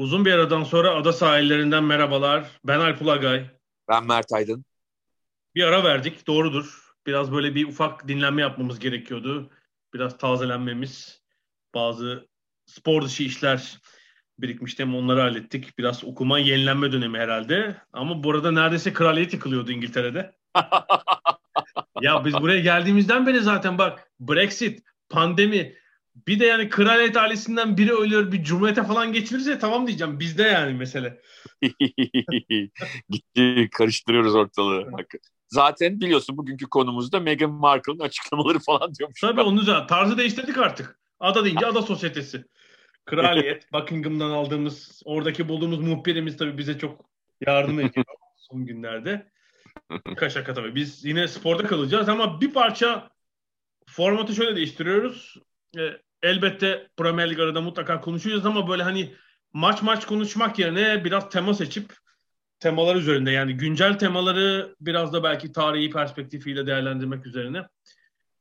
Uzun bir aradan sonra ada sahillerinden merhabalar. Ben Alp Ulagay. Ben Mert Aydın. Bir ara verdik, doğrudur. Biraz böyle bir ufak dinlenme yapmamız gerekiyordu. Biraz tazelenmemiz, bazı spor dışı işler birikmişti ama onları hallettik. Biraz okuma, yenilenme dönemi herhalde. Ama bu arada neredeyse kraliyet yıkılıyordu İngiltere'de. ya biz buraya geldiğimizden beri zaten bak Brexit, pandemi, bir de yani kraliyet ailesinden biri ölüyor bir cumhuriyete falan geçirirse tamam diyeceğim. Bizde yani mesele. Gitti karıştırıyoruz ortalığı. Zaten biliyorsun bugünkü konumuzda Meghan Markle'ın açıklamaları falan diyormuş. Tabii onu zaten tarzı değiştirdik artık. Ada deyince ada sosyetesi. Kraliyet, Buckingham'dan aldığımız, oradaki bulduğumuz muhbirimiz tabii bize çok yardım ediyor son günlerde. Şaka şaka tabii. Biz yine sporda kalacağız ama bir parça formatı şöyle değiştiriyoruz. E, elbette Premier Lig arada mutlaka konuşacağız ama böyle hani maç maç konuşmak yerine biraz tema seçip temalar üzerinde yani güncel temaları biraz da belki tarihi perspektifiyle değerlendirmek üzerine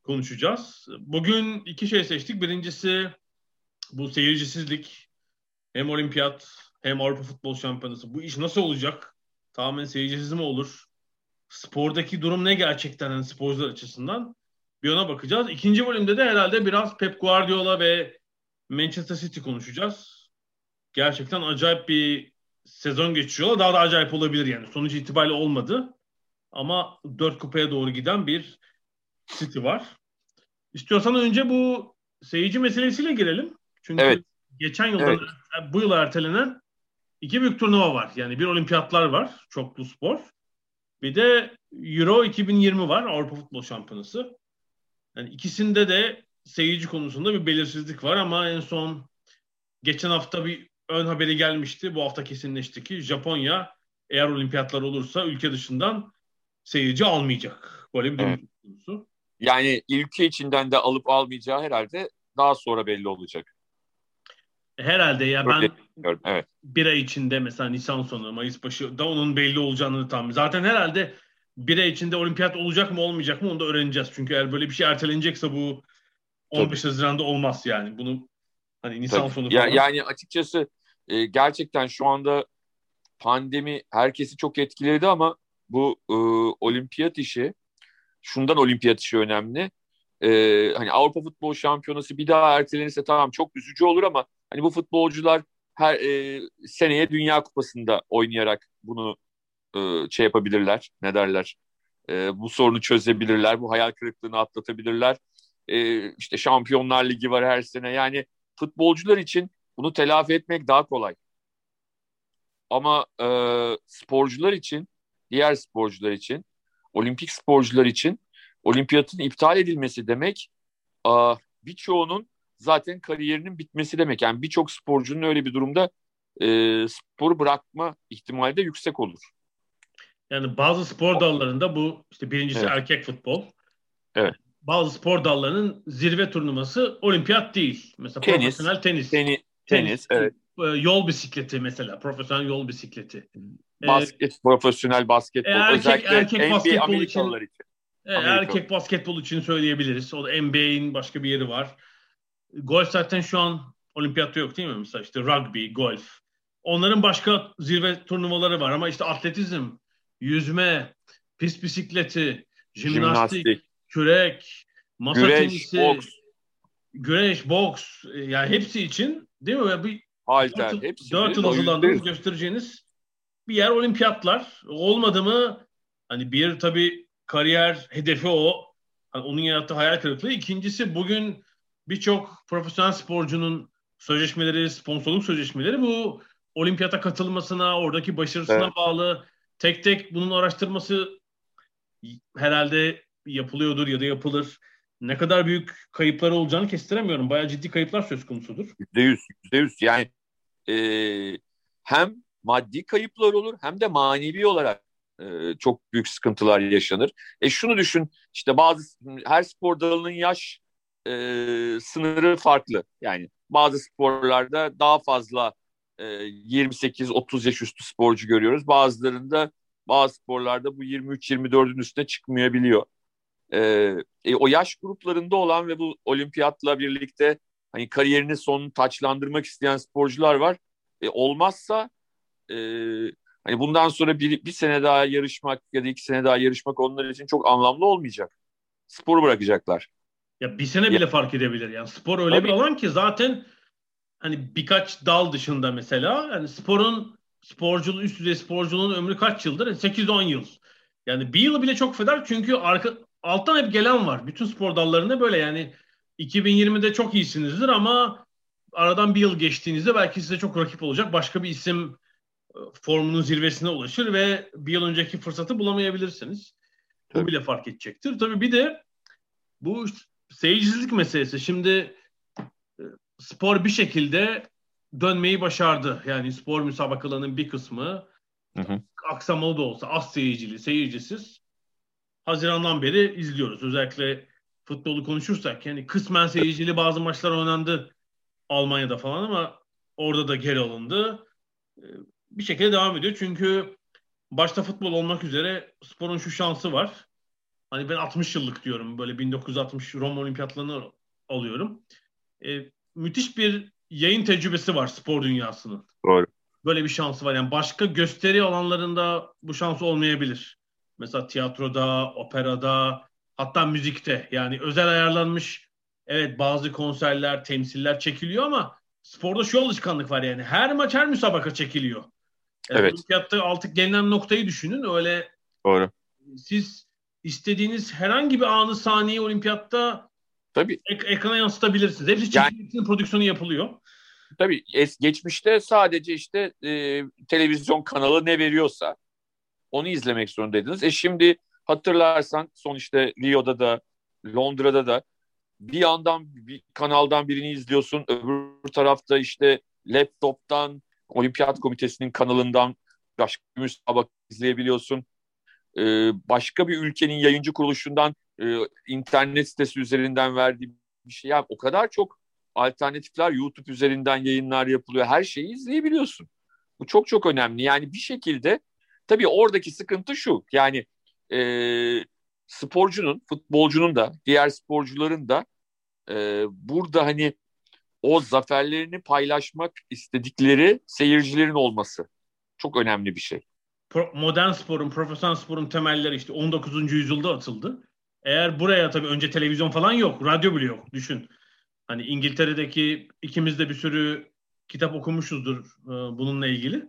konuşacağız. Bugün iki şey seçtik. Birincisi bu seyircisizlik hem olimpiyat hem Avrupa Futbol Şampiyonası. Bu iş nasıl olacak? Tamamen seyircisiz mi olur? Spordaki durum ne gerçekten yani sporcular açısından? Bir ona bakacağız. İkinci bölümde de herhalde biraz Pep Guardiola ve Manchester City konuşacağız. Gerçekten acayip bir sezon geçiyor. Daha da acayip olabilir yani. Sonuç itibariyle olmadı. Ama dört kupaya doğru giden bir City var. İstiyorsan önce bu seyirci meselesiyle girelim. Çünkü evet. geçen yılda evet. bu yıl ertelenen iki büyük turnuva var. Yani bir olimpiyatlar var. Çoklu spor. Bir de Euro 2020 var. Avrupa Futbol Şampiyonası. Yani ikisinde de seyirci konusunda bir belirsizlik var ama en son geçen hafta bir ön haberi gelmişti. Bu hafta kesinleşti ki Japonya eğer olimpiyatlar olursa ülke dışından seyirci almayacak. Böyle bir evet. konusu. Yani ülke içinden de alıp almayacağı herhalde daha sonra belli olacak. Herhalde ya ben evet. bir ay içinde mesela Nisan sonu, Mayıs başı da onun belli olacağını tam. Zaten herhalde bir ay içinde olimpiyat olacak mı olmayacak mı onu da öğreneceğiz. Çünkü eğer böyle bir şey ertelenecekse bu 15 Tabii. Haziran'da olmaz yani. Bunu hani Nisan Tabii. sonu falan. Ya, yani açıkçası e, gerçekten şu anda pandemi herkesi çok etkiledi ama bu e, olimpiyat işi şundan olimpiyat işi önemli. Ee, hani Avrupa Futbol Şampiyonası bir daha ertelenirse tamam çok üzücü olur ama hani bu futbolcular her e, seneye Dünya Kupası'nda oynayarak bunu e, şey yapabilirler. Ne derler? E, bu sorunu çözebilirler. Bu hayal kırıklığını atlatabilirler. E, işte Şampiyonlar Ligi var her sene. Yani futbolcular için bunu telafi etmek daha kolay. Ama e, sporcular için, diğer sporcular için olimpik sporcular için olimpiyatın iptal edilmesi demek birçoğunun zaten kariyerinin bitmesi demek. Yani birçok sporcunun öyle bir durumda e, sporu bırakma ihtimali de yüksek olur. Yani bazı spor dallarında bu işte birincisi evet. erkek futbol. Evet. Bazı spor dallarının zirve turnuvası olimpiyat değil. Mesela tenis, profesyonel tenis. Teni, tenis, tenis, evet. Yol bisikleti mesela. Profesyonel yol bisikleti. Basket, ee, profesyonel basketbol. Erkek, Özellikle erkek NBA basketbol için, için. E, erkek basketbol için söyleyebiliriz. O da NBA'in başka bir yeri var. Golf zaten şu an olimpiyatta yok değil mi? Mesela işte rugby, golf. Onların başka zirve turnuvaları var ama işte atletizm, yüzme, pist bisikleti, jimnastik, jimnastik. kürek, masa güreş, tenisi, boks. güreş, boks e, yani hepsi için değil mi? Bir Halter, dört, hepsi. Dört yıl hazırlandığınız göstereceğiniz bir yer olimpiyatlar. Olmadı mı hani bir tabii kariyer hedefi o. Yani onun yarattığı hayal kırıklığı. İkincisi bugün birçok profesyonel sporcunun sözleşmeleri, sponsorluk sözleşmeleri bu olimpiyata katılmasına, oradaki başarısına evet. bağlı. Tek tek bunun araştırması herhalde yapılıyordur ya da yapılır. Ne kadar büyük kayıplar olacağını kestiremiyorum. Bayağı ciddi kayıplar söz konusudur. Yüzde yüz, yüzde yüz. Yani e, hem maddi kayıplar olur hem de manevi olarak e, çok büyük sıkıntılar yaşanır. E şunu düşün işte bazı her spor dalının yaş e, sınırı farklı. Yani bazı sporlarda daha fazla 28-30 yaş üstü sporcu görüyoruz. Bazılarında bazı sporlarda bu 23-24'ün üstüne çıkmayabiliyor. E, e, o yaş gruplarında olan ve bu olimpiyatla birlikte hani kariyerini son taçlandırmak isteyen sporcular var. E, olmazsa e, hani bundan sonra bir, bir sene daha yarışmak ya da iki sene daha yarışmak onlar için çok anlamlı olmayacak. Sporu bırakacaklar. Ya bir sene bile ya, fark edebilir. Yani spor öyle tabii. bir alan ki zaten hani birkaç dal dışında mesela yani sporun sporculuğu üst düzey sporculuğun ömrü kaç yıldır? 8-10 yıl. Yani bir yıl bile çok feder çünkü arka alttan hep gelen var. Bütün spor dallarında böyle yani 2020'de çok iyisinizdir ama aradan bir yıl geçtiğinizde belki size çok rakip olacak başka bir isim e, formunun zirvesine ulaşır ve bir yıl önceki fırsatı bulamayabilirsiniz. Bu bile fark edecektir. Tabii bir de bu seyircilik meselesi. Şimdi e, spor bir şekilde dönmeyi başardı. Yani spor müsabakalarının bir kısmı hı hı. aksamalı da olsa az seyircili, seyircisiz Haziran'dan beri izliyoruz. Özellikle futbolu konuşursak yani kısmen seyircili bazı maçlar oynandı Almanya'da falan ama orada da geri alındı. E, bir şekilde devam ediyor. Çünkü başta futbol olmak üzere sporun şu şansı var. Hani ben 60 yıllık diyorum. Böyle 1960 Roma Olimpiyatlarını alıyorum. E, müthiş bir yayın tecrübesi var spor dünyasının. Doğru. Böyle bir şansı var. Yani başka gösteri alanlarında bu şans olmayabilir. Mesela tiyatroda, operada, hatta müzikte. Yani özel ayarlanmış evet bazı konserler, temsiller çekiliyor ama sporda şu alışkanlık var yani. Her maç her müsabaka çekiliyor. Yani evet. Olimpiyatta artık gelinen noktayı düşünün. Öyle Doğru. Siz istediğiniz herhangi bir anı saniye olimpiyatta Tabii. Ek- ekrana yansıtabilirsiniz. Hepsi yani, prodüksiyonu yapılıyor. Tabii es geçmişte sadece işte e, televizyon kanalı ne veriyorsa onu izlemek zorundaydınız. E şimdi hatırlarsan son işte Rio'da da Londra'da da bir yandan bir kanaldan birini izliyorsun öbür tarafta işte laptoptan olimpiyat komitesinin kanalından başka bir müsabaka izleyebiliyorsun. Ee, başka bir ülkenin yayıncı kuruluşundan e, internet sitesi üzerinden verdiği bir şey. Yani o kadar çok alternatifler YouTube üzerinden yayınlar yapılıyor. Her şeyi izleyebiliyorsun. Bu çok çok önemli. Yani bir şekilde tabii oradaki sıkıntı şu. Yani e, sporcunun, futbolcunun da, diğer sporcuların da e, burada hani o zaferlerini paylaşmak istedikleri seyircilerin olması çok önemli bir şey modern sporun, profesyonel sporun temelleri işte 19. yüzyılda atıldı. Eğer buraya tabii önce televizyon falan yok, radyo bile yok. Düşün. Hani İngiltere'deki ikimiz de bir sürü kitap okumuşuzdur e, bununla ilgili.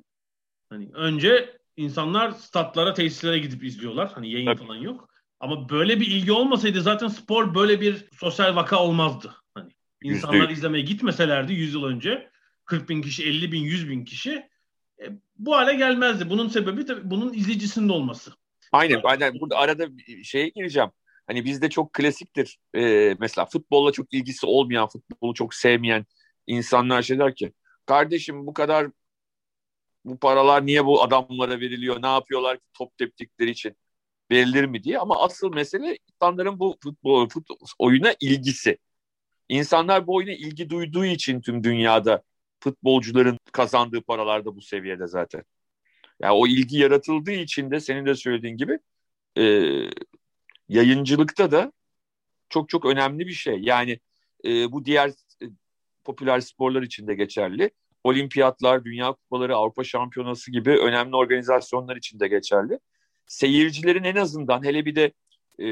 Hani önce insanlar statlara, tesislere gidip izliyorlar. Hani yayın Tabii. falan yok. Ama böyle bir ilgi olmasaydı zaten spor böyle bir sosyal vaka olmazdı. Hani insanlar %100. izlemeye gitmeselerdi 100 yıl önce 40 bin kişi, 50 bin, 100 bin kişi bu hale gelmezdi. Bunun sebebi tabii bunun izleyicisinin de olması. Aynen. Aynen. Burada arada şeye gireceğim. Hani bizde çok klasiktir. Ee, mesela futbolla çok ilgisi olmayan, futbolu çok sevmeyen insanlar şey der ki kardeşim bu kadar bu paralar niye bu adamlara veriliyor? Ne yapıyorlar ki top teptikleri için? Verilir mi diye. Ama asıl mesele insanların bu futbol, futbol oyuna ilgisi. İnsanlar bu oyuna ilgi duyduğu için tüm dünyada futbolcuların kazandığı paralar da bu seviyede zaten. Yani o ilgi yaratıldığı için de senin de söylediğin gibi e, yayıncılıkta da çok çok önemli bir şey. Yani e, bu diğer e, popüler sporlar için de geçerli. Olimpiyatlar, Dünya Kupaları, Avrupa Şampiyonası gibi önemli organizasyonlar için de geçerli. Seyircilerin en azından hele bir de e,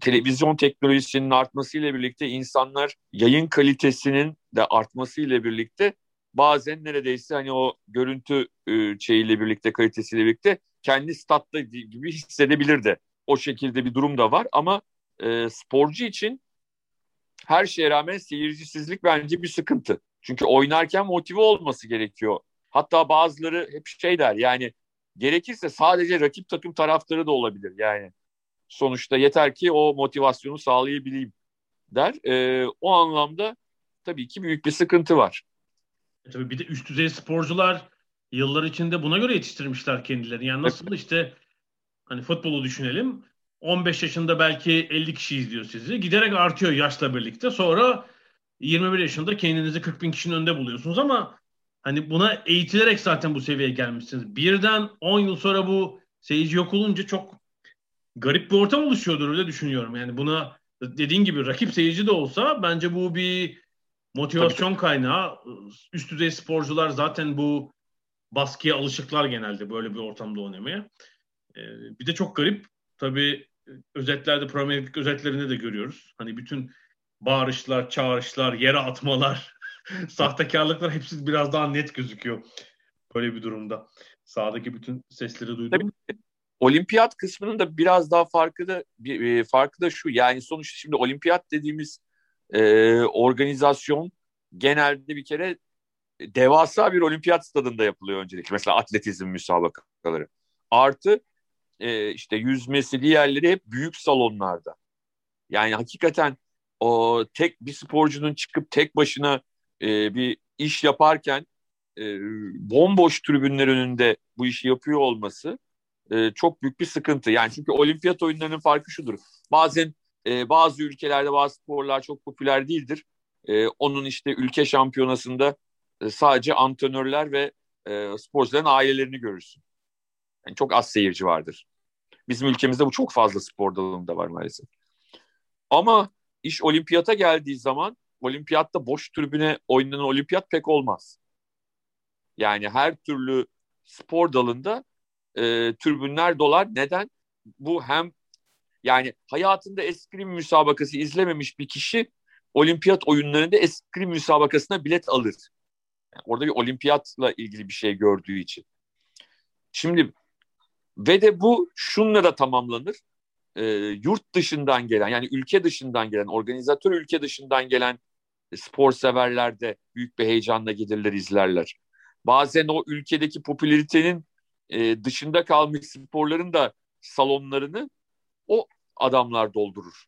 televizyon teknolojisinin artmasıyla birlikte insanlar yayın kalitesinin de artmasıyla birlikte bazen neredeyse hani o görüntü e, şeyiyle birlikte kalitesiyle birlikte kendi statta gibi hissedebilir de o şekilde bir durum da var ama e, sporcu için her şeye rağmen seyircisizlik bence bir sıkıntı. Çünkü oynarken motive olması gerekiyor. Hatta bazıları hep şey der yani gerekirse sadece rakip takım taraftarı da olabilir yani. Sonuçta yeter ki o motivasyonu sağlayabileyim der. E, o anlamda tabii ki büyük bir sıkıntı var. E, tabii bir de üst düzey sporcular yıllar içinde buna göre yetiştirmişler kendilerini. Yani nasıl işte hani futbolu düşünelim. 15 yaşında belki 50 kişi izliyor sizi. Giderek artıyor yaşla birlikte. Sonra 21 yaşında kendinizi 40 bin kişinin önünde buluyorsunuz ama hani buna eğitilerek zaten bu seviyeye gelmişsiniz. Birden 10 yıl sonra bu seyirci yok olunca çok garip bir ortam oluşuyordur öyle düşünüyorum. Yani buna dediğin gibi rakip seyirci de olsa bence bu bir motivasyon Tabii. kaynağı. Üst düzey sporcular zaten bu baskıya alışıklar genelde böyle bir ortamda oynamaya. Ee, bir de çok garip tabii özetlerde Premier Lig özetlerinde de görüyoruz. Hani bütün bağırışlar, çağrışlar, yere atmalar, sahtekarlıklar hepsi biraz daha net gözüküyor böyle bir durumda. Sağdaki bütün sesleri duydum. Tabii, olimpiyat kısmının da biraz daha farkı da bir, e, farkı da şu. Yani sonuçta şimdi olimpiyat dediğimiz e, organizasyon genelde bir kere devasa bir olimpiyat stadında yapılıyor öncelikle. Mesela atletizm müsabakaları. Artı e, işte yüzmesi diğerleri hep büyük salonlarda. Yani hakikaten o tek bir sporcunun çıkıp tek başına e, bir iş yaparken e, bomboş tribünler önünde bu işi yapıyor olması e, çok büyük bir sıkıntı. Yani çünkü olimpiyat oyunlarının farkı şudur. Bazen e, bazı ülkelerde bazı sporlar çok popüler değildir. E, onun işte ülke şampiyonasında e, sadece antrenörler ve e, sporcuların ailelerini görürsün. Yani çok az seyirci vardır. Bizim ülkemizde bu çok fazla spor dalında var maalesef. Ama iş olimpiyata geldiği zaman olimpiyatta boş tribüne oynanan olimpiyat pek olmaz. Yani her türlü spor dalında e, tribünler dolar. Neden? Bu hem yani hayatında eskrim müsabakası izlememiş bir kişi olimpiyat oyunlarında eskrim müsabakasına bilet alır. Yani orada bir olimpiyatla ilgili bir şey gördüğü için. Şimdi ve de bu şunla da tamamlanır. E, yurt dışından gelen yani ülke dışından gelen, organizatör ülke dışından gelen spor severler de büyük bir heyecanla gelirler izlerler. Bazen o ülkedeki popülaritenin e, dışında kalmış sporların da salonlarını o adamlar doldurur.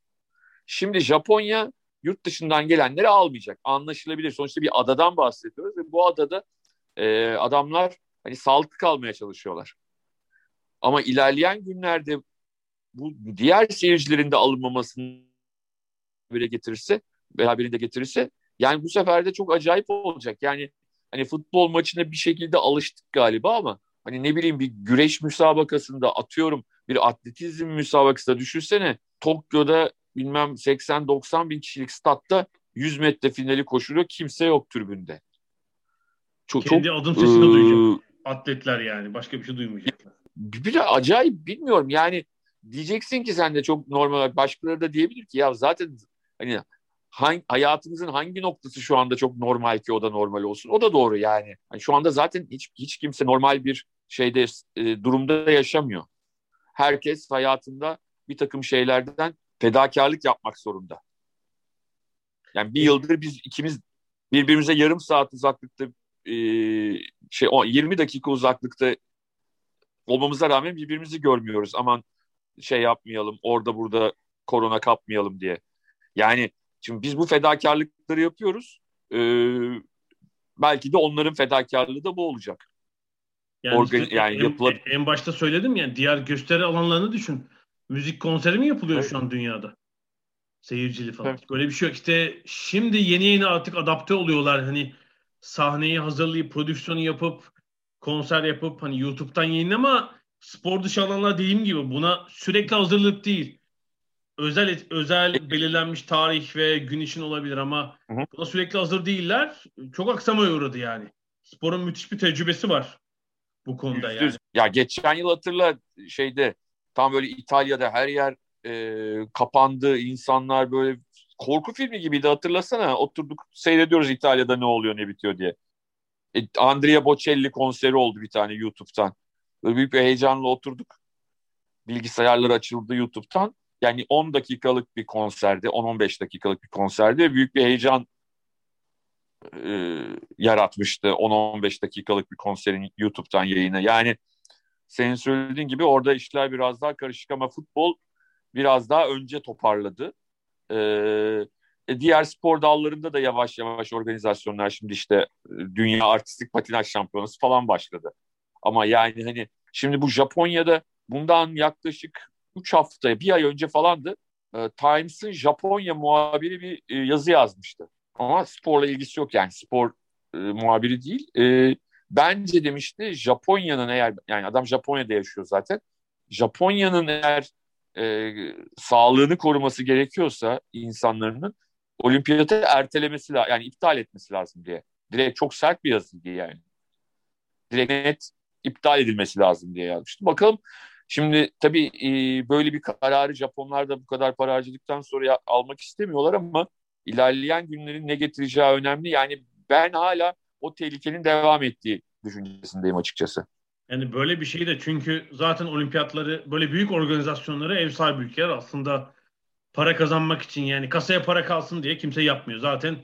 Şimdi Japonya yurt dışından gelenleri almayacak. Anlaşılabilir. Sonuçta bir adadan bahsediyoruz ve bu adada e, adamlar hani sağlıklı kalmaya çalışıyorlar. Ama ilerleyen günlerde bu diğer seyircilerin de alınmamasını böyle getirirse beraberinde getirirse yani bu sefer de çok acayip olacak. Yani hani futbol maçına bir şekilde alıştık galiba ama hani ne bileyim bir güreş müsabakasında atıyorum bir atletizm müsabakasında düşünsene Tokyo'da bilmem 80-90 bin kişilik statta 100 metre finali koşuluyor kimse yok tribünde. Çok, Kendi çok, adım sesini e, duyacak. Atletler yani başka bir şey duymayacaklar bir de acayip bilmiyorum yani diyeceksin ki sen de çok normal başkaları da diyebilir ki ya zaten hani hangi, hayatımızın hangi noktası şu anda çok normal ki o da normal olsun. O da doğru yani. yani şu anda zaten hiç hiç kimse normal bir şeyde e, durumda yaşamıyor. Herkes hayatında bir takım şeylerden fedakarlık yapmak zorunda. Yani bir yıldır biz ikimiz birbirimize yarım saat uzaklıkta e, şey 20 dakika uzaklıkta olmamıza rağmen birbirimizi görmüyoruz. Aman şey yapmayalım, orada burada korona kapmayalım diye. Yani şimdi biz bu fedakarlıkları yapıyoruz. Ee, belki de onların fedakarlığı da bu olacak. Yani, Organ, işte yani en, yapılan... en başta söyledim yani diğer gösteri alanlarını düşün. Müzik konseri mi yapılıyor evet. şu an dünyada? Seyircili falan. Evet. Böyle bir şey yok. İşte şimdi yeni yeni artık adapte oluyorlar. Hani sahneyi hazırlayıp prodüksiyonu yapıp konser yapıp hani YouTube'dan yayınlama spor dışı alanlar dediğim gibi buna sürekli hazırlık değil. Özel özel belirlenmiş tarih ve gün için olabilir ama hı hı. buna sürekli hazır değiller. Çok aksamaya uğradı yani. Sporun müthiş bir tecrübesi var bu konuda yani. Ya geçen yıl hatırla şeyde tam böyle İtalya'da her yer e, kapandı. insanlar böyle korku filmi gibiydi hatırlasana. Oturduk seyrediyoruz İtalya'da ne oluyor ne bitiyor diye. E, Andrea Bocelli konseri oldu bir tane YouTube'dan. Böyle büyük bir heyecanla oturduk. Bilgisayarlar açıldı YouTube'dan. Yani 10 dakikalık bir konserdi, 10-15 dakikalık bir konserdi. Büyük bir heyecan e, yaratmıştı 10-15 dakikalık bir konserin YouTube'dan yayını. Yani senin söylediğin gibi orada işler biraz daha karışık ama futbol biraz daha önce toparladı. E, diğer spor dallarında da yavaş yavaş organizasyonlar şimdi işte e, Dünya Artistik Patinaj Şampiyonası falan başladı. Ama yani hani şimdi bu Japonya'da bundan yaklaşık 3 haftaya bir ay önce falandı. E, Times'ın Japonya muhabiri bir e, yazı yazmıştı. Ama sporla ilgisi yok yani spor e, muhabiri değil. E, bence demişti Japonya'nın eğer yani adam Japonya'da yaşıyor zaten. Japonya'nın eğer e, sağlığını koruması gerekiyorsa insanların olimpiyatı ertelemesi lazım yani iptal etmesi lazım diye. Direkt çok sert bir yazıydı yani. Direkt net iptal edilmesi lazım diye yazmıştı. Bakalım şimdi tabii e, böyle bir kararı Japonlar da bu kadar para harcadıktan sonra ya, almak istemiyorlar ama ilerleyen günlerin ne getireceği önemli. Yani ben hala o tehlikenin devam ettiği düşüncesindeyim açıkçası. Yani böyle bir şey de çünkü zaten olimpiyatları böyle büyük organizasyonları ev sahibi ülkeler aslında para kazanmak için yani kasaya para kalsın diye kimse yapmıyor. Zaten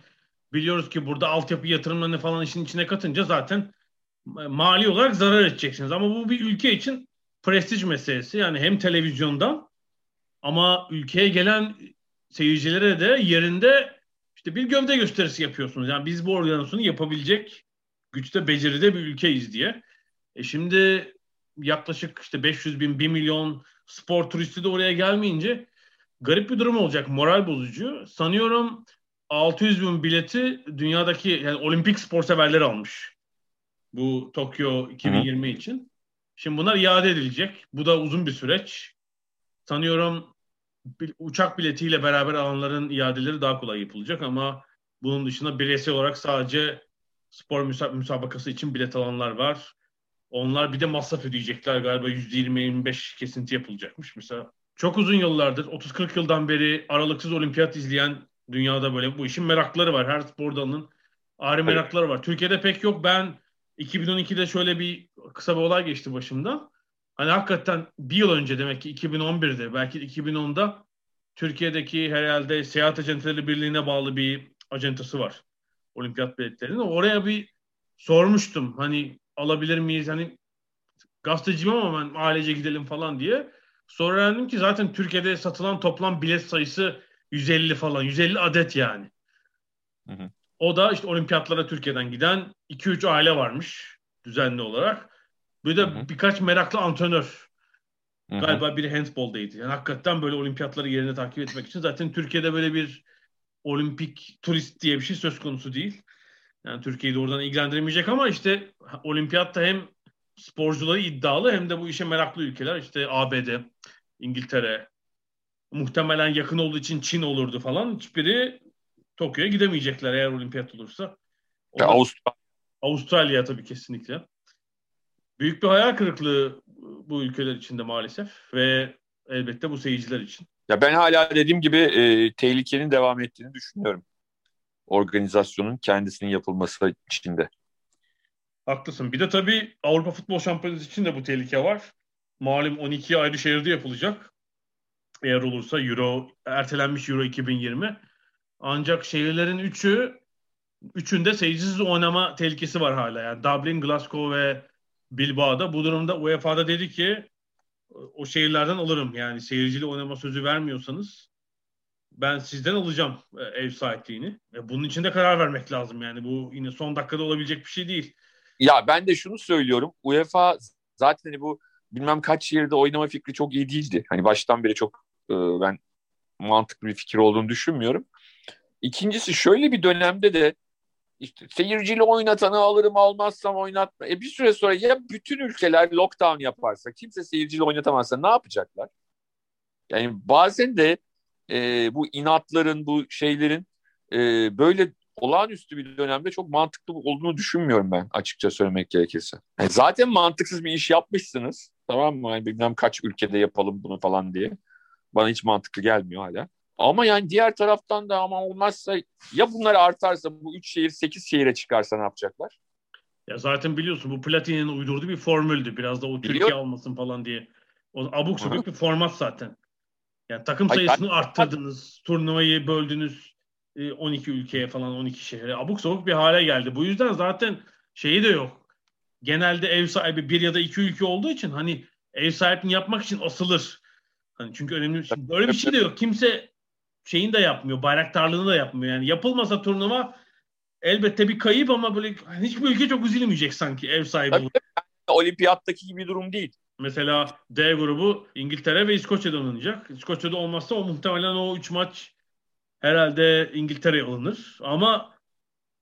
biliyoruz ki burada altyapı yatırımlarını falan işin içine katınca zaten mali olarak zarar edeceksiniz. Ama bu bir ülke için prestij meselesi. Yani hem televizyondan ama ülkeye gelen seyircilere de yerinde işte bir gövde gösterisi yapıyorsunuz. Yani biz bu organizasyonu yapabilecek güçte, beceride bir ülkeyiz diye. E şimdi yaklaşık işte 500 bin, 1 milyon spor turisti de oraya gelmeyince garip bir durum olacak. Moral bozucu. Sanıyorum 600 bin bileti dünyadaki yani olimpik spor severler almış. Bu Tokyo 2020 Hı. için. Şimdi bunlar iade edilecek. Bu da uzun bir süreç. Sanıyorum uçak biletiyle beraber alanların iadeleri daha kolay yapılacak ama bunun dışında bireysel olarak sadece spor müsabakası için bilet alanlar var. Onlar bir de masraf ödeyecekler galiba %20-25 kesinti yapılacakmış. Mesela çok uzun yıllardır 30-40 yıldan beri aralıksız olimpiyat izleyen dünyada böyle bu işin merakları var. Her spor dalının ayrı merakları var. Türkiye'de pek yok. Ben 2012'de şöyle bir kısa bir olay geçti başımda. Hani hakikaten bir yıl önce demek ki 2011'de belki 2010'da Türkiye'deki herhalde Seyahat Acenteleri Birliği'ne bağlı bir acentası var. Olimpiyat biletlerinin. Oraya bir sormuştum. Hani alabilir miyiz? Hani gazeteciyim ama ben ailece gidelim falan diye. Sonra öğrendim ki zaten Türkiye'de satılan toplam bilet sayısı 150 falan. 150 adet yani. Hı hı. O da işte olimpiyatlara Türkiye'den giden 2-3 aile varmış düzenli olarak. Bir de hı hı. birkaç meraklı antrenör. Hı hı. Galiba biri handboldaydı. Yani hakikaten böyle olimpiyatları yerine takip etmek için. Zaten Türkiye'de böyle bir olimpik turist diye bir şey söz konusu değil. Yani Türkiye'yi oradan ilgilendiremeyecek ama işte olimpiyatta hem sporcuları iddialı hem de bu işe meraklı ülkeler. işte ABD, İngiltere, muhtemelen yakın olduğu için Çin olurdu falan. Hiçbiri Tokyo'ya gidemeyecekler eğer olimpiyat olursa. Ya Avustralya. Avustralya tabii kesinlikle. Büyük bir hayal kırıklığı bu ülkeler için de maalesef ve elbette bu seyirciler için. Ya ben hala dediğim gibi e, tehlikenin devam ettiğini düşünüyorum. Organizasyonun kendisinin yapılması için de. Haklısın. Bir de tabii Avrupa Futbol Şampiyonası için de bu tehlike var. Malum 12 ayrı şehirde yapılacak. Eğer olursa Euro ertelenmiş Euro 2020. Ancak şehirlerin üçü üçünde seyircisiz oynama tehlikesi var hala. Yani Dublin, Glasgow ve Bilbao'da. Bu durumda UEFA'da dedi ki o şehirlerden alırım. Yani seyircili oynama sözü vermiyorsanız ben sizden alacağım e, ev sahipliğini. E, bunun için de karar vermek lazım. Yani bu yine son dakikada olabilecek bir şey değil. Ya ben de şunu söylüyorum. UEFA zaten hani bu bilmem kaç yerde oynama fikri çok iyi değildi. Hani baştan beri çok e, ben mantıklı bir fikir olduğunu düşünmüyorum. İkincisi şöyle bir dönemde de işte seyircili oynatanı alırım almazsam oynatma. E bir süre sonra ya bütün ülkeler lockdown yaparsa kimse seyircili oynatamazsa ne yapacaklar? Yani bazen de e, bu inatların bu şeylerin e, böyle olağanüstü bir dönemde çok mantıklı olduğunu düşünmüyorum ben açıkça söylemek gerekirse. Yani zaten mantıksız bir iş yapmışsınız. Tamam mı? Yani bilmem kaç ülkede yapalım bunu falan diye. Bana hiç mantıklı gelmiyor hala. Ama yani diğer taraftan da ama olmazsa ya bunlar artarsa bu 3 şehir 8 şehire çıkarsa ne yapacaklar? Ya zaten biliyorsun bu Platini'nin uydurduğu bir formüldü. Biraz da o Biliyor. Türkiye almasın falan diye. O abuk sabuk bir format zaten. Yani takım sayısını Ay, arttırdınız. Turnuvayı böldünüz 12 e, ülkeye falan 12 şehre. Abuk sabuk bir hale geldi. Bu yüzden zaten şeyi de yok. Genelde ev sahibi bir ya da iki ülke olduğu için hani ev sahibini yapmak için asılır. Hani çünkü önemli şimdi böyle bir şey de yok. Kimse şeyin de yapmıyor. Bayraktarlığını da yapmıyor. Yani yapılmasa turnuva elbette bir kayıp ama böyle hiçbir ülke çok üzülmeyecek sanki ev sahibi. Tabii, Olimpiyattaki gibi durum değil. Mesela D grubu İngiltere ve İskoçya'da oynanacak. İskoçya'da olmazsa o muhtemelen o 3 maç herhalde İngiltere'ye alınır. Ama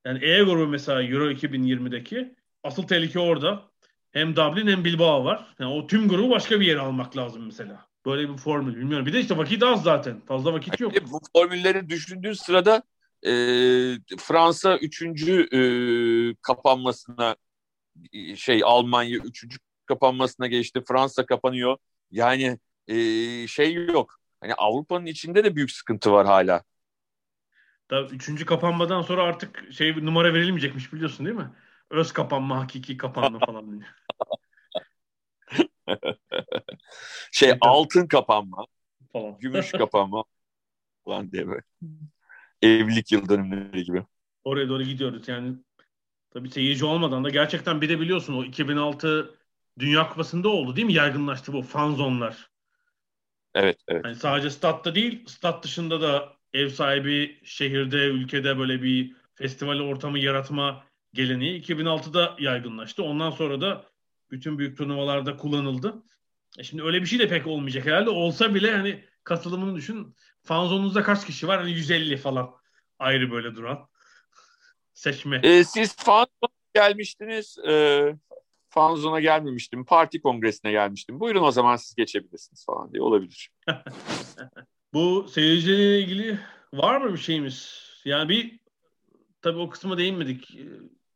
yani E grubu mesela Euro 2020'deki asıl tehlike orada. Hem Dublin hem Bilbao var. Yani o tüm grubu başka bir yere almak lazım mesela. Böyle bir formül bilmiyorum. Bir de işte vakit az zaten. Fazla vakit yok. Bu formülleri düşündüğün sırada e, Fransa üçüncü e, kapanmasına şey Almanya üçüncü kapanmasına geçti. Fransa kapanıyor. Yani e, şey yok. Hani Avrupa'nın içinde de büyük sıkıntı var hala. Tabii üçüncü kapanmadan sonra artık şey numara verilmeyecekmiş biliyorsun değil mi? Öz kapanma, hakiki kapanma falan. şey altın kapanma falan. Gümüş kapanma falan diye böyle. Evlilik yıl dönümleri gibi. Oraya doğru gidiyoruz yani. Tabii seyirci olmadan da gerçekten bir de biliyorsun o 2006 Dünya Kupası'nda oldu değil mi? Yaygınlaştı bu fan zonlar. Evet, evet. Yani sadece statta değil, stat dışında da ev sahibi şehirde, ülkede böyle bir festival ortamı yaratma geleneği 2006'da yaygınlaştı. Ondan sonra da bütün büyük turnuvalarda kullanıldı. E şimdi öyle bir şey de pek olmayacak herhalde. Olsa bile hani katılımını düşün. Fanzonunuzda kaç kişi var? Hani 150 falan ayrı böyle duran. Seçme. E, siz fanzona gelmiştiniz. E, fanzona gelmemiştim. Parti kongresine gelmiştim. Buyurun o zaman siz geçebilirsiniz falan diye olabilir. Bu seyirciyle ilgili var mı bir şeyimiz? Yani bir tabii o kısma değinmedik.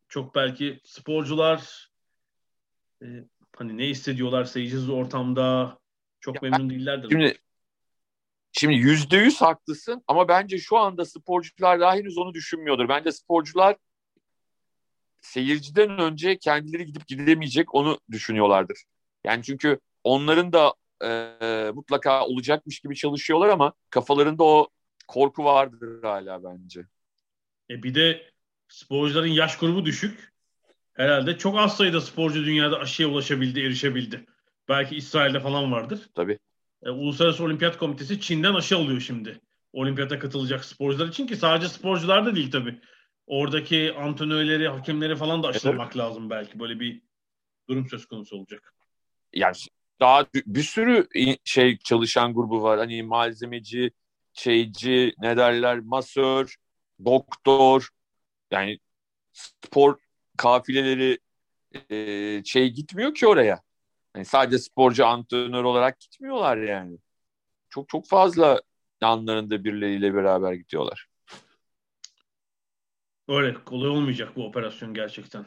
Çok belki sporcular e, hani ne hissediyorlar seyircisiz ortamda çok ya memnun değillerdir. Şimdi Şimdi yüzde yüz haklısın ama bence şu anda sporcular daha henüz onu düşünmüyordur. Bence sporcular seyirciden önce kendileri gidip gidemeyecek onu düşünüyorlardır. Yani çünkü onların da e, mutlaka olacakmış gibi çalışıyorlar ama kafalarında o korku vardır hala bence. E bir de sporcuların yaş grubu düşük. Herhalde çok az sayıda sporcu dünyada aşıya ulaşabildi, erişebildi. Belki İsrail'de falan vardır. Tabii. E, Uluslararası Olimpiyat Komitesi Çin'den aşı alıyor şimdi. Olimpiyata katılacak sporcular için ki sadece sporcular da değil tabii. Oradaki antrenörleri, hakemleri falan da aşılamak evet. lazım belki. Böyle bir durum söz konusu olacak. Yani daha bir sürü şey çalışan grubu var. Hani malzemeci, şeyci, ne derler, masör, doktor. Yani spor kafileleri e, şey gitmiyor ki oraya. Yani sadece sporcu antrenör olarak gitmiyorlar yani. Çok çok fazla yanlarında birileriyle beraber gidiyorlar. Öyle kolay olmayacak bu operasyon gerçekten.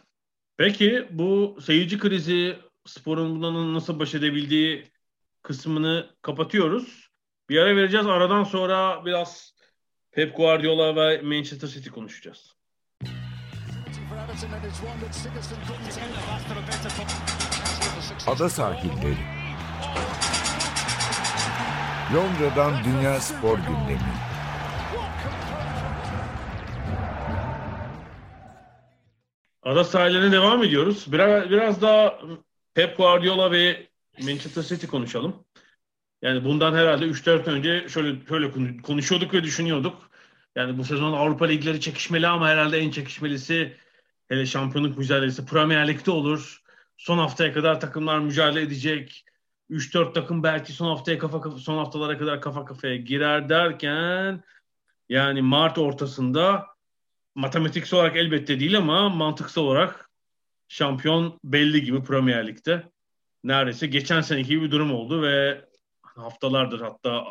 Peki bu seyirci krizi sporun bundan nasıl baş edebildiği kısmını kapatıyoruz. Bir ara vereceğiz. Aradan sonra biraz Pep Guardiola ve Manchester City konuşacağız. Ada sahilleri. Londra'dan Dünya Spor Gündemi. Ada sahillerine devam ediyoruz. Biraz, biraz daha Pep Guardiola ve Manchester City konuşalım. Yani bundan herhalde 3-4 önce şöyle şöyle konuşuyorduk ve düşünüyorduk. Yani bu sezon Avrupa ligleri çekişmeli ama herhalde en çekişmelisi hele şampiyonluk mücadelesi Premier Lig'de olur. Son haftaya kadar takımlar mücadele edecek. 3-4 takım belki son haftaya kafa, kafa son haftalara kadar kafa kafaya girer derken yani Mart ortasında matematiksel olarak elbette değil ama mantıksal olarak şampiyon belli gibi Premier Lig'de. Neredeyse geçen seneki gibi bir durum oldu ve haftalardır hatta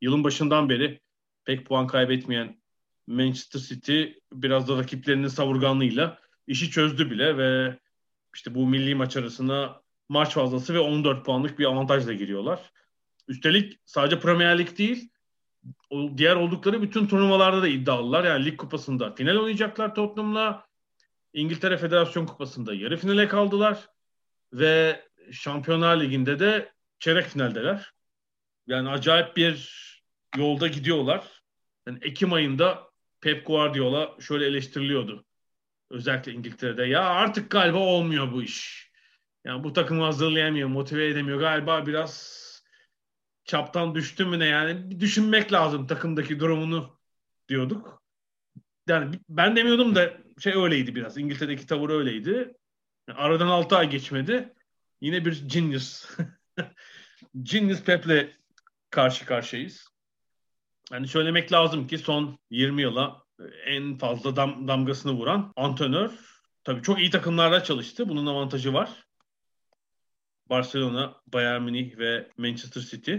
yılın başından beri pek puan kaybetmeyen Manchester City biraz da rakiplerinin savurganlığıyla işi çözdü bile ve işte bu milli maç arasına maç fazlası ve 14 puanlık bir avantajla giriyorlar. Üstelik sadece Premier Lig değil, diğer oldukları bütün turnuvalarda da iddialılar. Yani lig kupasında final oynayacaklar Tottenham'la. İngiltere Federasyon Kupası'nda yarı finale kaldılar. Ve Şampiyonlar Ligi'nde de çeyrek finaldeler. Yani acayip bir yolda gidiyorlar. Yani Ekim ayında Pep Guardiola şöyle eleştiriliyordu. Özellikle İngiltere'de. Ya artık galiba olmuyor bu iş. Yani bu takımı hazırlayamıyor, motive edemiyor. Galiba biraz çaptan düştü mü ne yani bir düşünmek lazım takımdaki durumunu diyorduk. Yani ben demiyordum da şey öyleydi biraz. İngiltere'deki tavır öyleydi. Aradan 6 ay geçmedi. Yine bir genius. genius Pep'le karşı karşıyayız. Yani söylemek lazım ki son 20 yıla en fazla dam, damgasını vuran antrenör. Tabii çok iyi takımlarda çalıştı. Bunun avantajı var. Barcelona, Bayern Münih ve Manchester City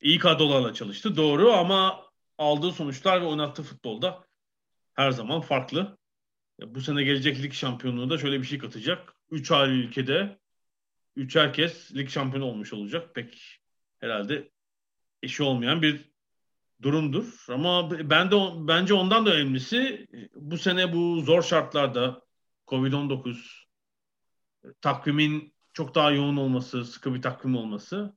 iyi kadrolarla çalıştı. Doğru ama aldığı sonuçlar ve oynattığı futbolda her zaman farklı. Bu sene gelecek lig şampiyonluğu da şöyle bir şey katacak. 3 ayrı ülkede 3 herkes lig şampiyonu olmuş olacak. Pek herhalde eşi olmayan bir durumdur. Ama ben de bence ondan da önemlisi bu sene bu zor şartlarda Covid-19 takvimin çok daha yoğun olması, sıkı bir takvim olması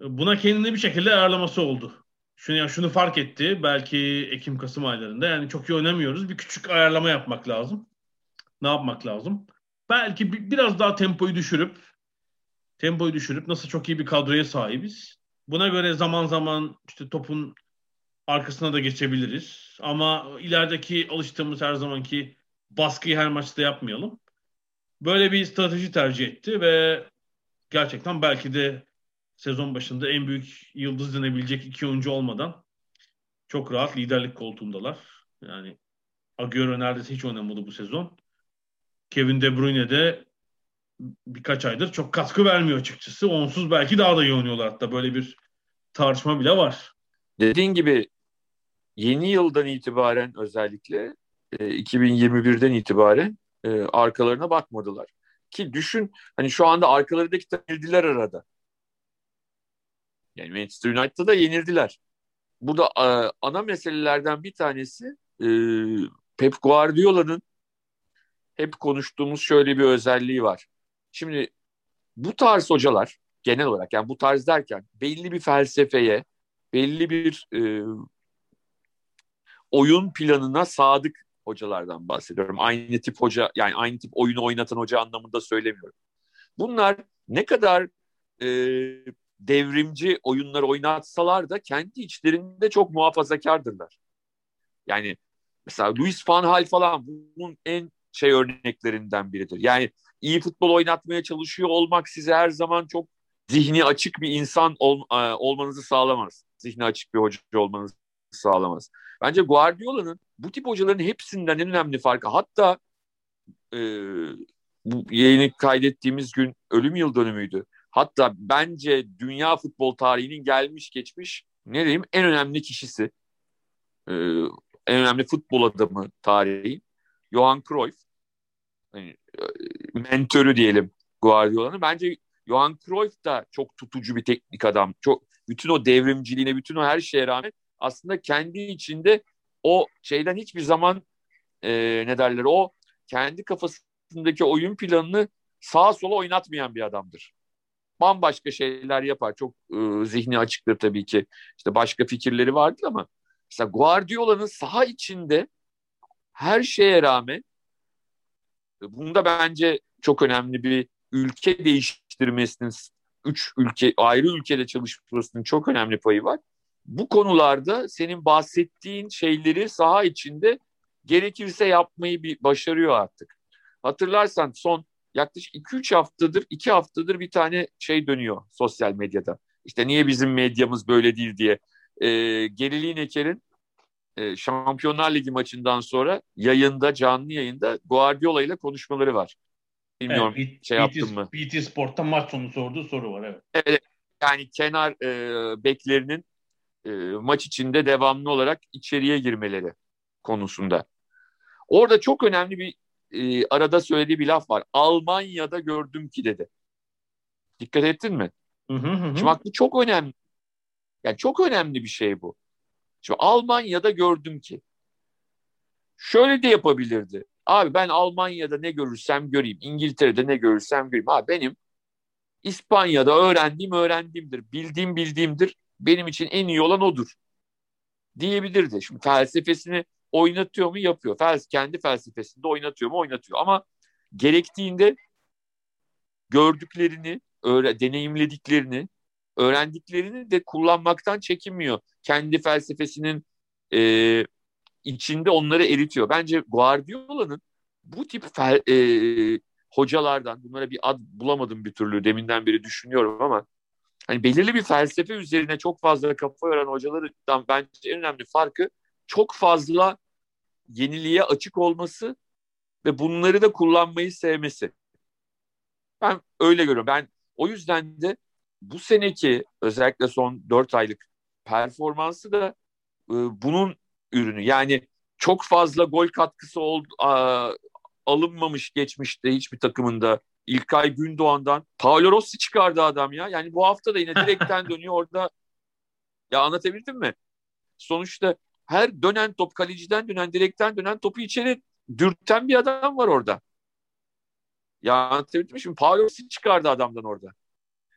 buna kendini bir şekilde ayarlaması oldu. Şunu ya şunu fark etti belki Ekim Kasım aylarında yani çok iyi oynamıyoruz. Bir küçük ayarlama yapmak lazım. Ne yapmak lazım? Belki bir, biraz daha tempoyu düşürüp tempoyu düşürüp nasıl çok iyi bir kadroya sahibiz. Buna göre zaman zaman işte topun arkasına da geçebiliriz. Ama ilerideki alıştığımız her zamanki baskıyı her maçta yapmayalım. Böyle bir strateji tercih etti ve gerçekten belki de sezon başında en büyük yıldız denebilecek iki oyuncu olmadan çok rahat liderlik koltuğundalar. Yani Agüero neredeyse hiç oynamadı bu sezon. Kevin De Bruyne de birkaç aydır çok katkı vermiyor açıkçası. Onsuz belki daha da iyi oynuyorlar hatta böyle bir tartışma bile var. Dediğin gibi yeni yıldan itibaren özellikle 2021'den e, itibaren e, arkalarına bakmadılar. Ki düşün hani şu anda arkalarındaki yenildiler arada. Yani Manchester United'da da yenildiler. Burada e, ana meselelerden bir tanesi e, Pep Guardiola'nın hep konuştuğumuz şöyle bir özelliği var. Şimdi bu tarz hocalar genel olarak yani bu tarz derken belli bir felsefeye, belli bir e, oyun planına sadık hocalardan bahsediyorum. Aynı tip hoca yani aynı tip oyunu oynatan hoca anlamında söylemiyorum. Bunlar ne kadar e, devrimci oyunlar oynatsalar da kendi içlerinde çok muhafazakardırlar. Yani mesela Luis Van Hal falan bunun en şey örneklerinden biridir. Yani iyi futbol oynatmaya çalışıyor olmak size her zaman çok zihni açık bir insan ol, e, olmanızı sağlamaz. Zihni açık bir hoca olmanızı sağlamaz. Bence Guardiola'nın bu tip hocaların hepsinden en önemli farkı hatta e, bu yayını kaydettiğimiz gün ölüm yıl dönümüydü. Hatta bence dünya futbol tarihinin gelmiş geçmiş ne diyeyim en önemli kişisi. E, en önemli futbol adamı tarihi. Johan Cruyff. Yani, e, mentörü diyelim Guardiola'nın. Bence Johan Cruyff da çok tutucu bir teknik adam. Çok bütün o devrimciliğine, bütün o her şeye rağmen aslında kendi içinde o şeyden hiçbir zaman e, ne derler o kendi kafasındaki oyun planını sağa sola oynatmayan bir adamdır. Bambaşka şeyler yapar. Çok e, zihni açıktır tabii ki. İşte başka fikirleri vardır ama mesela Guardiola'nın saha içinde her şeye rağmen e, bunda bence çok önemli bir ülke değiştirmesinin üç ülke ayrı ülkede çalışmasının çok önemli payı var bu konularda senin bahsettiğin şeyleri saha içinde gerekirse yapmayı bir başarıyor artık. Hatırlarsan son yaklaşık 2-3 haftadır 2 haftadır bir tane şey dönüyor sosyal medyada. İşte niye bizim medyamız böyle değil diye. E, Gerili Neker'in e, Şampiyonlar Ligi maçından sonra yayında, canlı yayında Guardiola ile konuşmaları var. Bilmiyorum evet, şey BT, yaptın mı? BT Sport'ta maç sonu sorduğu soru var evet. Evet yani kenar e, beklerinin e, maç içinde devamlı olarak içeriye girmeleri konusunda. Orada çok önemli bir e, arada söylediği bir laf var. Almanya'da gördüm ki dedi. Dikkat ettin mi? Hı hı hı. Şimdi bak bu çok önemli. Yani çok önemli bir şey bu. Şimdi Almanya'da gördüm ki. Şöyle de yapabilirdi. Abi ben Almanya'da ne görürsem göreyim. İngiltere'de ne görürsem göreyim. Abi benim İspanya'da öğrendiğim öğrendiğimdir. Bildiğim bildiğimdir benim için en iyi olan odur diyebilirdi. Şimdi felsefesini oynatıyor mu? Yapıyor. Fels kendi felsefesinde oynatıyor mu? Oynatıyor. Ama gerektiğinde gördüklerini, öyle deneyimlediklerini, öğrendiklerini de kullanmaktan çekinmiyor. Kendi felsefesinin e, içinde onları eritiyor. Bence Guardiola'nın bu tip fel, e, hocalardan, bunlara bir ad bulamadım bir türlü deminden beri düşünüyorum ama hani belirli bir felsefe üzerine çok fazla kafa yoran hocalardan bence en önemli farkı çok fazla yeniliğe açık olması ve bunları da kullanmayı sevmesi. Ben öyle görüyorum. Ben o yüzden de bu seneki özellikle son 4 aylık performansı da e, bunun ürünü. Yani çok fazla gol katkısı oldu, a, alınmamış geçmişte hiçbir takımında. İlkay Gündoğan'dan Paolo Rossi çıkardı adam ya. Yani bu hafta da yine direkten dönüyor orada. Ya anlatabildim mi? Sonuçta her dönen top kaleciden dönen direkten dönen topu içeri dürten bir adam var orada. Ya anlatabildim mi? Şimdi Paolo Rossi çıkardı adamdan orada.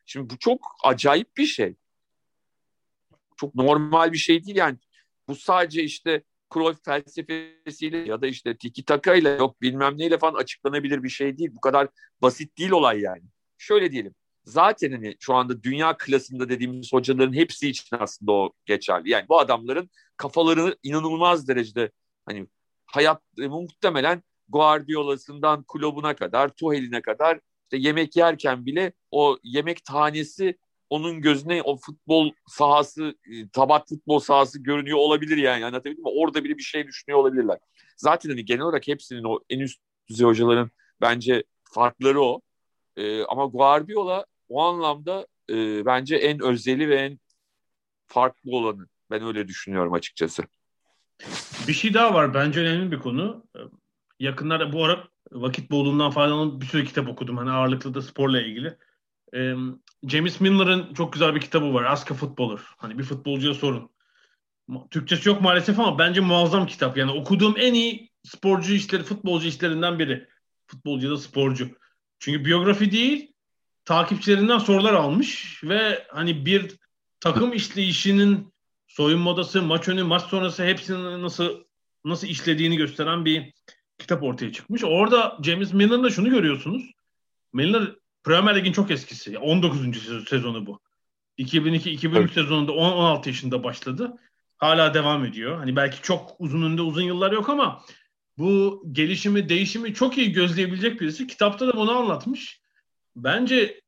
Şimdi bu çok acayip bir şey. Çok normal bir şey değil yani. Bu sadece işte Cruyff felsefesiyle ya da işte tiki taka ile yok bilmem neyle falan açıklanabilir bir şey değil. Bu kadar basit değil olay yani. Şöyle diyelim. Zaten hani şu anda dünya klasında dediğimiz hocaların hepsi için aslında o geçerli. Yani bu adamların kafaları inanılmaz derecede hani hayat e, muhtemelen Guardiola'sından kulübüne kadar, Tuhel'ine kadar işte yemek yerken bile o yemek tanesi onun gözüne o futbol sahası, e, tabak futbol sahası görünüyor olabilir yani. Anlatabildim mi? Orada bile bir şey düşünüyor olabilirler. Zaten hani genel olarak hepsinin o en üst düzey hocaların bence farkları o. Ee, ama Guardiola o anlamda e, bence en özeli ve en farklı olanı. Ben öyle düşünüyorum açıkçası. Bir şey daha var. Bence önemli bir konu. Yakınlarda bu ara vakit bolluğundan faydalanıp bir sürü kitap okudum. Hani ağırlıklı da sporla ilgili. Ee, James Miller'ın çok güzel bir kitabı var. Ask a Footballer. Hani bir futbolcuya sorun. Türkçesi yok maalesef ama bence muazzam kitap. Yani okuduğum en iyi sporcu işleri, futbolcu işlerinden biri. Futbolcu da sporcu. Çünkü biyografi değil, takipçilerinden sorular almış ve hani bir takım işleyişinin soyunma odası, maç önü, maç sonrası hepsinin nasıl nasıl işlediğini gösteren bir kitap ortaya çıkmış. Orada James Miller'da şunu görüyorsunuz. Miller Premier Lig'in çok eskisi. 19. sezonu bu. 2002-2003 evet. sezonunda 16 yaşında başladı. Hala devam ediyor. Hani belki çok uzun önünde uzun yıllar yok ama bu gelişimi, değişimi çok iyi gözleyebilecek birisi. Kitapta da bunu anlatmış. Bence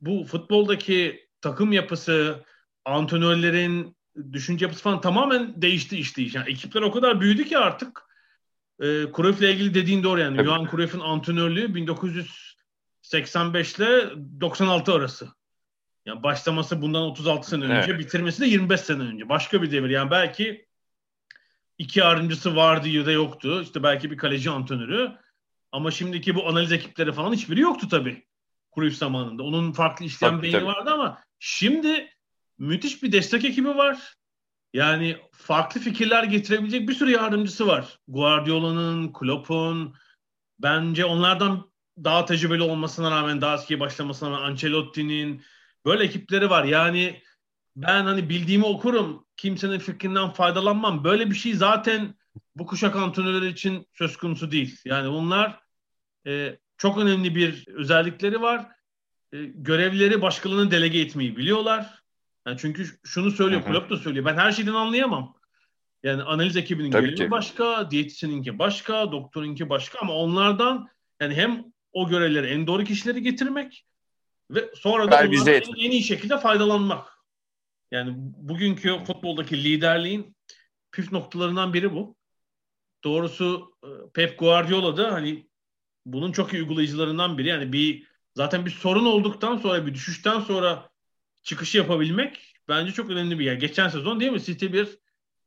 bu futboldaki takım yapısı, antrenörlerin düşünce yapısı falan tamamen değişti işte. Yani ekipler o kadar büyüdü ki artık e, Cruyff'le ilgili dediğin doğru yani. Johan Cruyff'in antrenörlüğü 1900 85 ile 96 arası. Yani başlaması bundan 36 sene önce, evet. bitirmesi de 25 sene önce. Başka bir devir. Yani belki iki yardımcısı vardı ya da yoktu. İşte belki bir kaleci antrenörü. Ama şimdiki bu analiz ekipleri falan hiçbiri yoktu tabii. Cruyff zamanında. Onun farklı işleyen tabii, beyni tabii. vardı ama şimdi müthiş bir destek ekibi var. Yani farklı fikirler getirebilecek bir sürü yardımcısı var. Guardiola'nın, Klopp'un. Bence onlardan daha tecrübeli olmasına rağmen daha eski başlamasına rağmen Ancelotti'nin böyle ekipleri var. Yani ben hani bildiğimi okurum. Kimsenin fikrinden faydalanmam. Böyle bir şey zaten bu kuşak antrenörleri için söz konusu değil. Yani bunlar e, çok önemli bir özellikleri var. E, görevleri başkalarına delege etmeyi biliyorlar. Yani çünkü şunu söylüyor, Klopp da söylüyor. Ben her şeyden anlayamam. Yani analiz ekibinin görevi başka, diyetisyeninki başka, doktorunki başka ama onlardan yani hem o görevleri en doğru kişileri getirmek ve sonra da bunlardan en, en iyi şekilde faydalanmak. Yani bugünkü futboldaki liderliğin püf noktalarından biri bu. Doğrusu e, Pep Guardiola da hani bunun çok iyi uygulayıcılarından biri. Yani bir zaten bir sorun olduktan sonra bir düşüşten sonra çıkışı yapabilmek bence çok önemli bir yer. Geçen sezon değil mi City bir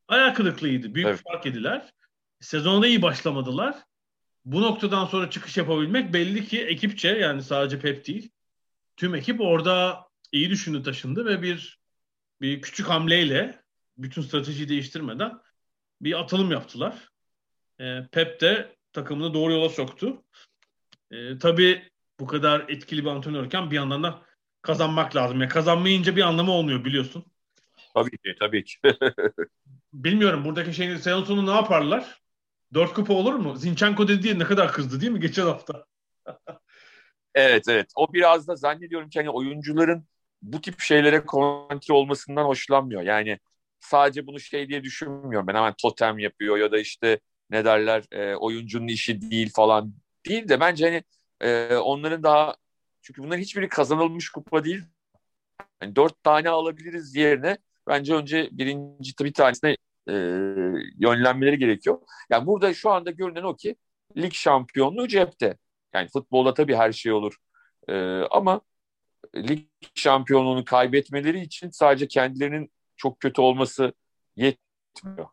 ayak kırıklığıydı. Büyük evet. fark ediler. Sezonda iyi başlamadılar bu noktadan sonra çıkış yapabilmek belli ki ekipçe yani sadece Pep değil. Tüm ekip orada iyi düşündü taşındı ve bir bir küçük hamleyle bütün stratejiyi değiştirmeden bir atılım yaptılar. E, Pep de takımını doğru yola soktu. E, tabii bu kadar etkili bir antrenörken bir yandan da kazanmak lazım. Yani kazanmayınca bir anlamı olmuyor biliyorsun. Tabii ki, tabii ki. Bilmiyorum buradaki şeyin sezon sonu ne yaparlar? Dört kupa olur mu? Zinchenko dedi diye ne kadar kızdı değil mi geçen hafta? evet evet. O biraz da zannediyorum ki hani oyuncuların bu tip şeylere konsantre olmasından hoşlanmıyor. Yani sadece bunu şey diye düşünmüyorum. Ben hemen totem yapıyor ya da işte ne derler e, oyuncunun işi değil falan değil de bence hani e, onların daha çünkü bunların hiçbiri kazanılmış kupa değil. Yani dört tane alabiliriz yerine bence önce birinci bir tanesine e, yönlenmeleri gerekiyor. Yani burada şu anda görünen o ki lig şampiyonluğu cepte. Yani futbolda tabii her şey olur. E, ama lig şampiyonluğunu kaybetmeleri için sadece kendilerinin çok kötü olması yetmiyor.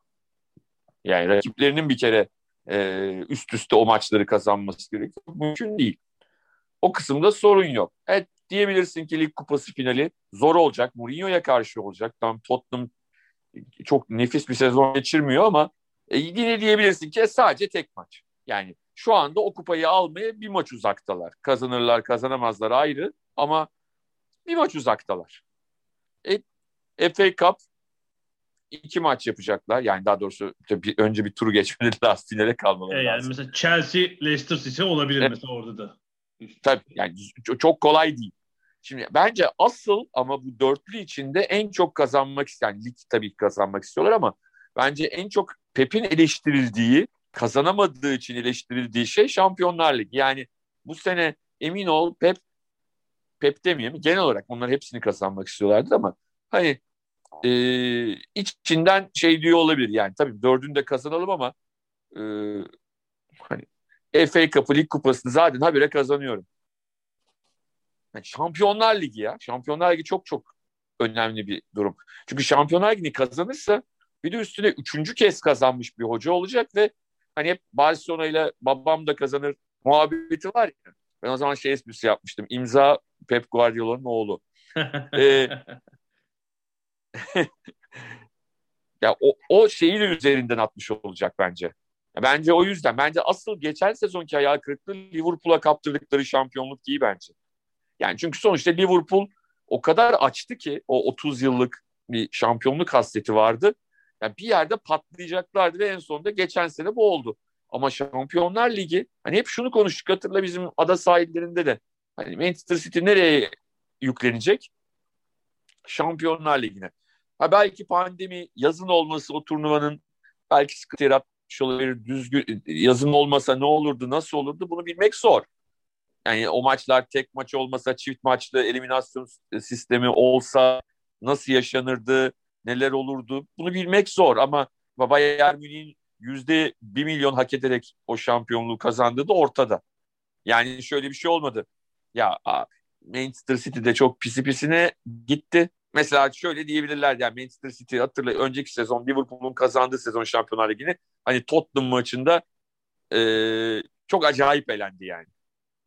Yani rakiplerinin bir kere e, üst üste o maçları kazanması gerekiyor. Mümkün değil. O kısımda sorun yok. Evet diyebilirsin ki lig kupası finali zor olacak. Mourinho'ya karşı olacak. Tam Tottenham çok nefis bir sezon geçirmiyor ama e, yine diyebilirsin ki sadece tek maç. Yani şu anda o kupayı almaya bir maç uzaktalar. Kazanırlar kazanamazlar ayrı ama bir maç uzaktalar. E, FA Cup iki maç yapacaklar. Yani daha doğrusu bir, önce bir turu geçmeleri lazım. Finale kalmaları e yani lazım. Mesela Chelsea, Leicester City olabilir evet. mesela orada da. Tabii yani çok kolay değil. Şimdi bence asıl ama bu dörtlü içinde en çok kazanmak isteyen lig tabii kazanmak istiyorlar ama bence en çok Pep'in eleştirildiği, kazanamadığı için eleştirildiği şey Şampiyonlar Ligi. Yani bu sene emin ol Pep Pep demeyeyim genel olarak onlar hepsini kazanmak istiyorlardı ama hani e, içinden şey diyor olabilir yani tabii dördünü de kazanalım ama e, hani FA Cup'ı Lig Kupası'nı zaten habire kazanıyorum. Yani Şampiyonlar Ligi ya. Şampiyonlar Ligi çok çok önemli bir durum. Çünkü Şampiyonlar Ligi'ni kazanırsa bir de üstüne üçüncü kez kazanmış bir hoca olacak ve hani hep Barcelona ile babam da kazanır muhabbeti var ya. Ben o zaman şey esprisi yapmıştım. İmza Pep Guardiola'nın oğlu. ee, ya o, o şeyi de üzerinden atmış olacak bence. Bence o yüzden. Bence asıl geçen sezonki hayal kırıklığı Liverpool'a kaptırdıkları şampiyonluk değil bence. Yani çünkü sonuçta Liverpool o kadar açtı ki o 30 yıllık bir şampiyonluk hasreti vardı. Yani bir yerde patlayacaklardı ve en sonunda geçen sene bu oldu. Ama Şampiyonlar Ligi hani hep şunu konuştuk hatırla bizim ada sahillerinde de. Hani Manchester City nereye yüklenecek? Şampiyonlar Ligi'ne. Ha belki pandemi yazın olması o turnuvanın belki sıkıntı yaratmış olabilir. Düzgün yazın olmasa ne olurdu, nasıl olurdu bunu bilmek zor. Yani o maçlar tek maç olmasa, çift maçlı eliminasyon sistemi olsa nasıl yaşanırdı, neler olurdu bunu bilmek zor ama Bayern Münih'in yüzde bir milyon hak ederek o şampiyonluğu kazandığı da ortada. Yani şöyle bir şey olmadı. Ya Manchester City'de çok pisi pisine gitti. Mesela şöyle diyebilirler yani Manchester City hatırla önceki sezon Liverpool'un kazandığı sezon Şampiyonlar Ligi'ni hani Tottenham maçında e, çok acayip elendi yani.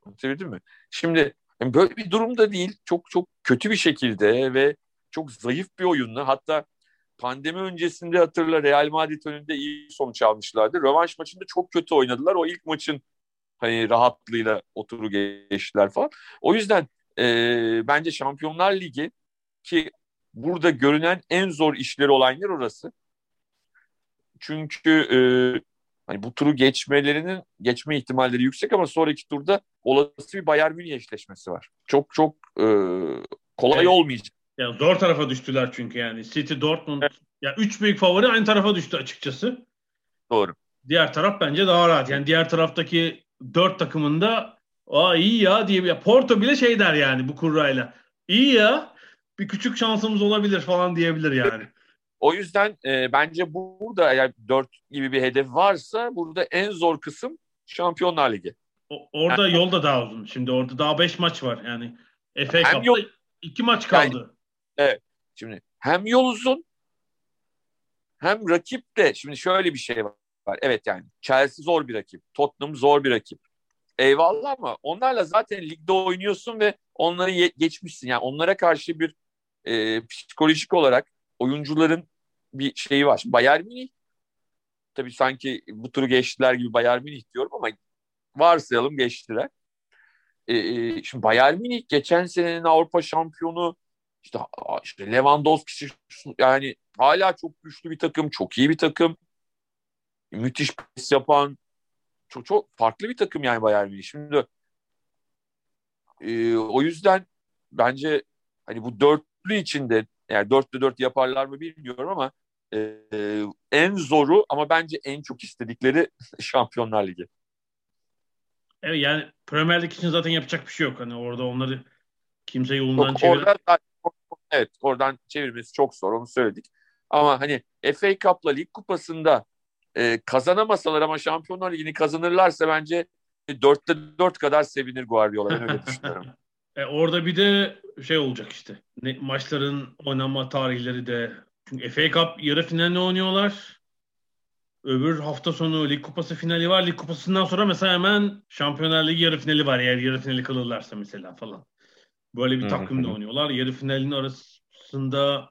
Anlatabildim mi? Şimdi yani böyle bir durumda değil. Çok çok kötü bir şekilde ve çok zayıf bir oyunla hatta pandemi öncesinde hatırla Real Madrid önünde iyi sonuç almışlardı. Rövanş maçında çok kötü oynadılar. O ilk maçın hani rahatlığıyla oturu geçtiler falan. O yüzden e, bence Şampiyonlar Ligi ki burada görünen en zor işleri olan yer orası. Çünkü hani bu turu geçmelerinin geçme ihtimalleri yüksek ama sonraki turda olası bir Bayern Münih eşleşmesi var. Çok çok e, kolay evet. olmayacak. Ya zor tarafa düştüler çünkü yani City, Dortmund. Evet. Ya üç büyük favori aynı tarafa düştü açıkçası. Doğru. Diğer taraf bence daha rahat. Yani diğer taraftaki dört takımında aa iyi ya diye ya Porto bile şey der yani bu kurrayla. İyi ya bir küçük şansımız olabilir falan diyebilir yani. O yüzden e, bence burada eğer dört gibi bir hedef varsa burada en zor kısım Şampiyonlar Ligi. O, orada yani, yol da daha uzun. Şimdi orada daha beş maç var. Yani FA Cup'ta yol, iki maç kaldı. Yani, evet. Şimdi hem yol uzun hem rakip de şimdi şöyle bir şey var. Evet yani Chelsea zor bir rakip. Tottenham zor bir rakip. Eyvallah ama onlarla zaten ligde oynuyorsun ve onları geçmişsin. Yani onlara karşı bir e, psikolojik olarak oyuncuların bir şeyi var. Bayern Münih tabii sanki bu turu geçtiler gibi Bayern Münih diyorum ama varsayalım geçtiler. E, e şimdi Bayern Münih geçen senenin Avrupa şampiyonu işte, işte Lewandowski yani hala çok güçlü bir takım, çok iyi bir takım. Müthiş pres yapan çok çok farklı bir takım yani Bayern Münih. Şimdi e, o yüzden bence hani bu dörtlü içinde yani dörtlü dört yaparlar mı bilmiyorum ama e, en zoru ama bence en çok istedikleri Şampiyonlar Ligi. Evet yani Premier Lig için zaten yapacak bir şey yok. Hani orada onları kimse yolundan Yok, çevir. orada, evet oradan çevirmesi çok zor onu söyledik. Ama hani FA Cup'la Lig Kupası'nda e, kazanamasalar ama Şampiyonlar Ligi'ni kazanırlarsa bence dörtte dört kadar sevinir Guardiola. Ben öyle düşünüyorum. E, orada bir de şey olacak işte. Ne, maçların oynanma tarihleri de. Çünkü FA Cup yarı finalini oynuyorlar. Öbür hafta sonu Lig Kupası finali var. Lig Kupası'ndan sonra mesela hemen Şampiyonlar Ligi yarı finali var. Eğer yarı finali kalırlarsa mesela falan. Böyle bir takvimle oynuyorlar. Yarı finalin arasında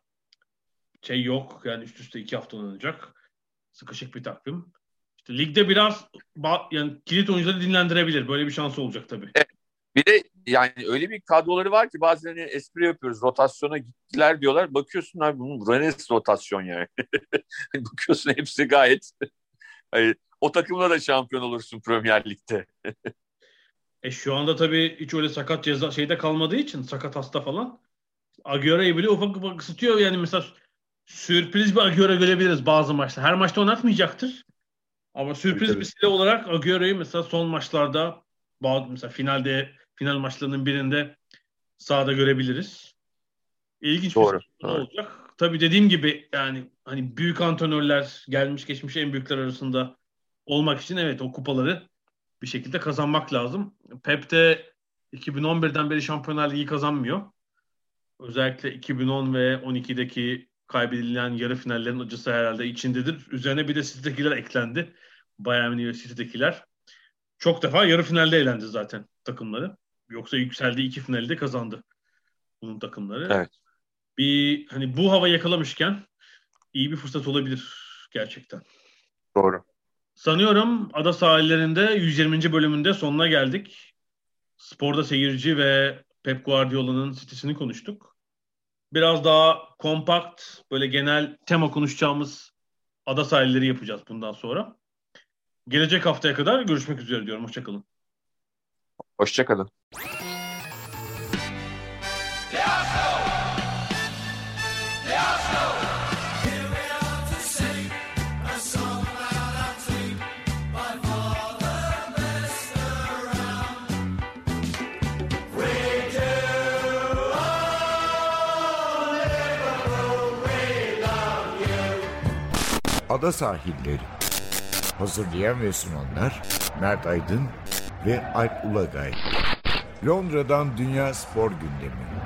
şey yok. Yani üst üste iki hafta oynanacak. Sıkışık bir takvim. İşte ligde biraz yani kilit oyuncuları dinlendirebilir. Böyle bir şansı olacak tabii. Bir de yani öyle bir kadroları var ki bazen hani espri yapıyoruz. Rotasyona gittiler diyorlar. Bakıyorsun abi bunun Rennes rotasyon yani. Bakıyorsun hepsi gayet hani, o takımla da şampiyon olursun Premier Lig'de. e şu anda tabii hiç öyle sakat ceza şeyde kalmadığı için sakat hasta falan. Agüero'yu bile ufak ufak ısıtıyor. Yani mesela sürpriz bir Agüero görebiliriz bazı maçta. Her maçta oynatmayacaktır. Ama sürpriz tabii, bir silah olarak Agüero'yu mesela son maçlarda mesela finalde final maçlarının birinde sahada görebiliriz. İlginç Doğru. bir şey olacak. Tabii dediğim gibi yani hani büyük antrenörler gelmiş geçmiş en büyükler arasında olmak için evet o kupaları bir şekilde kazanmak lazım. Pep de 2011'den beri Şampiyonlar Ligi kazanmıyor. Özellikle 2010 ve 12'deki kaybedilen yarı finallerin acısı herhalde içindedir. Üzerine bir de City'dekiler eklendi. Bayern Münih ve City'dekiler. Çok defa yarı finalde eğlendi zaten takımları. Yoksa yükseldiği iki finalde kazandı bunun takımları. Evet. Bir hani bu hava yakalamışken iyi bir fırsat olabilir gerçekten. Doğru. Sanıyorum ada sahillerinde 120. bölümünde sonuna geldik. Sporda seyirci ve Pep Guardiola'nın sitesini konuştuk. Biraz daha kompakt, böyle genel tema konuşacağımız ada sahilleri yapacağız bundan sonra. Gelecek haftaya kadar görüşmek üzere diyorum. Hoşçakalın. Hoşçakalın. Ada sahilleri. Hazırlayan ve sunanlar Mert Aydın ve Alp Ulagay. Londra'dan Dünya Spor Gündemi.